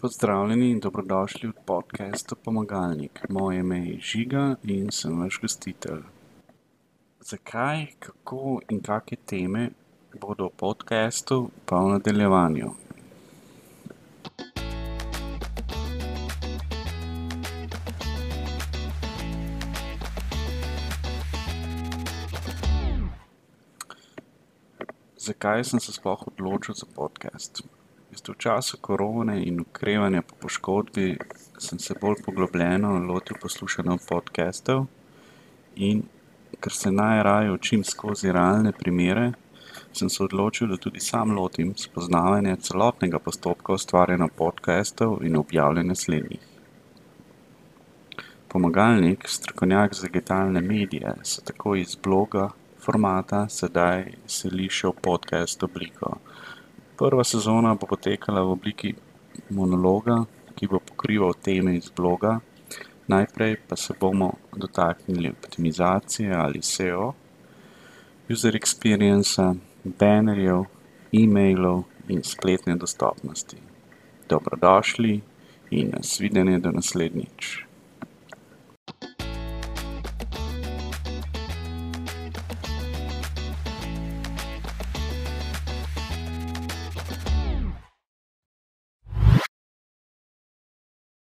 Pozdravljeni in dobrodošli v podkastu Pomagalnik. Moje ime je Žiga in sem vaš gostitelj. Zakaj, kako in kake teme bodo v podkastu, pa v nadaljevanju. Zakaj sem se sploh odločil za podcast? V času korone in okrevanja po poškodbi sem se bolj poglobljeno lotil poslušanja podkastov. In ker se najraje učim skozi realne primere, sem se odločil, da tudi sam lotim spoznavanja celotnega postopka ustvarjanja podkastov in objavljanja slednjih. Pomagalnik, strokovnjak za digitalne medije, se tako iz bloga formata sedaj seli še v podcast obliko. Prva sezona bo potekala v obliki monologa, ki bo pokrival teme iz bloga. Najprej pa se bomo dotaknili optimizacije ali seo, user experienca, banerjev, emailov in spletne dostopnosti. Dobrodošli in nasvidenje do naslednjič.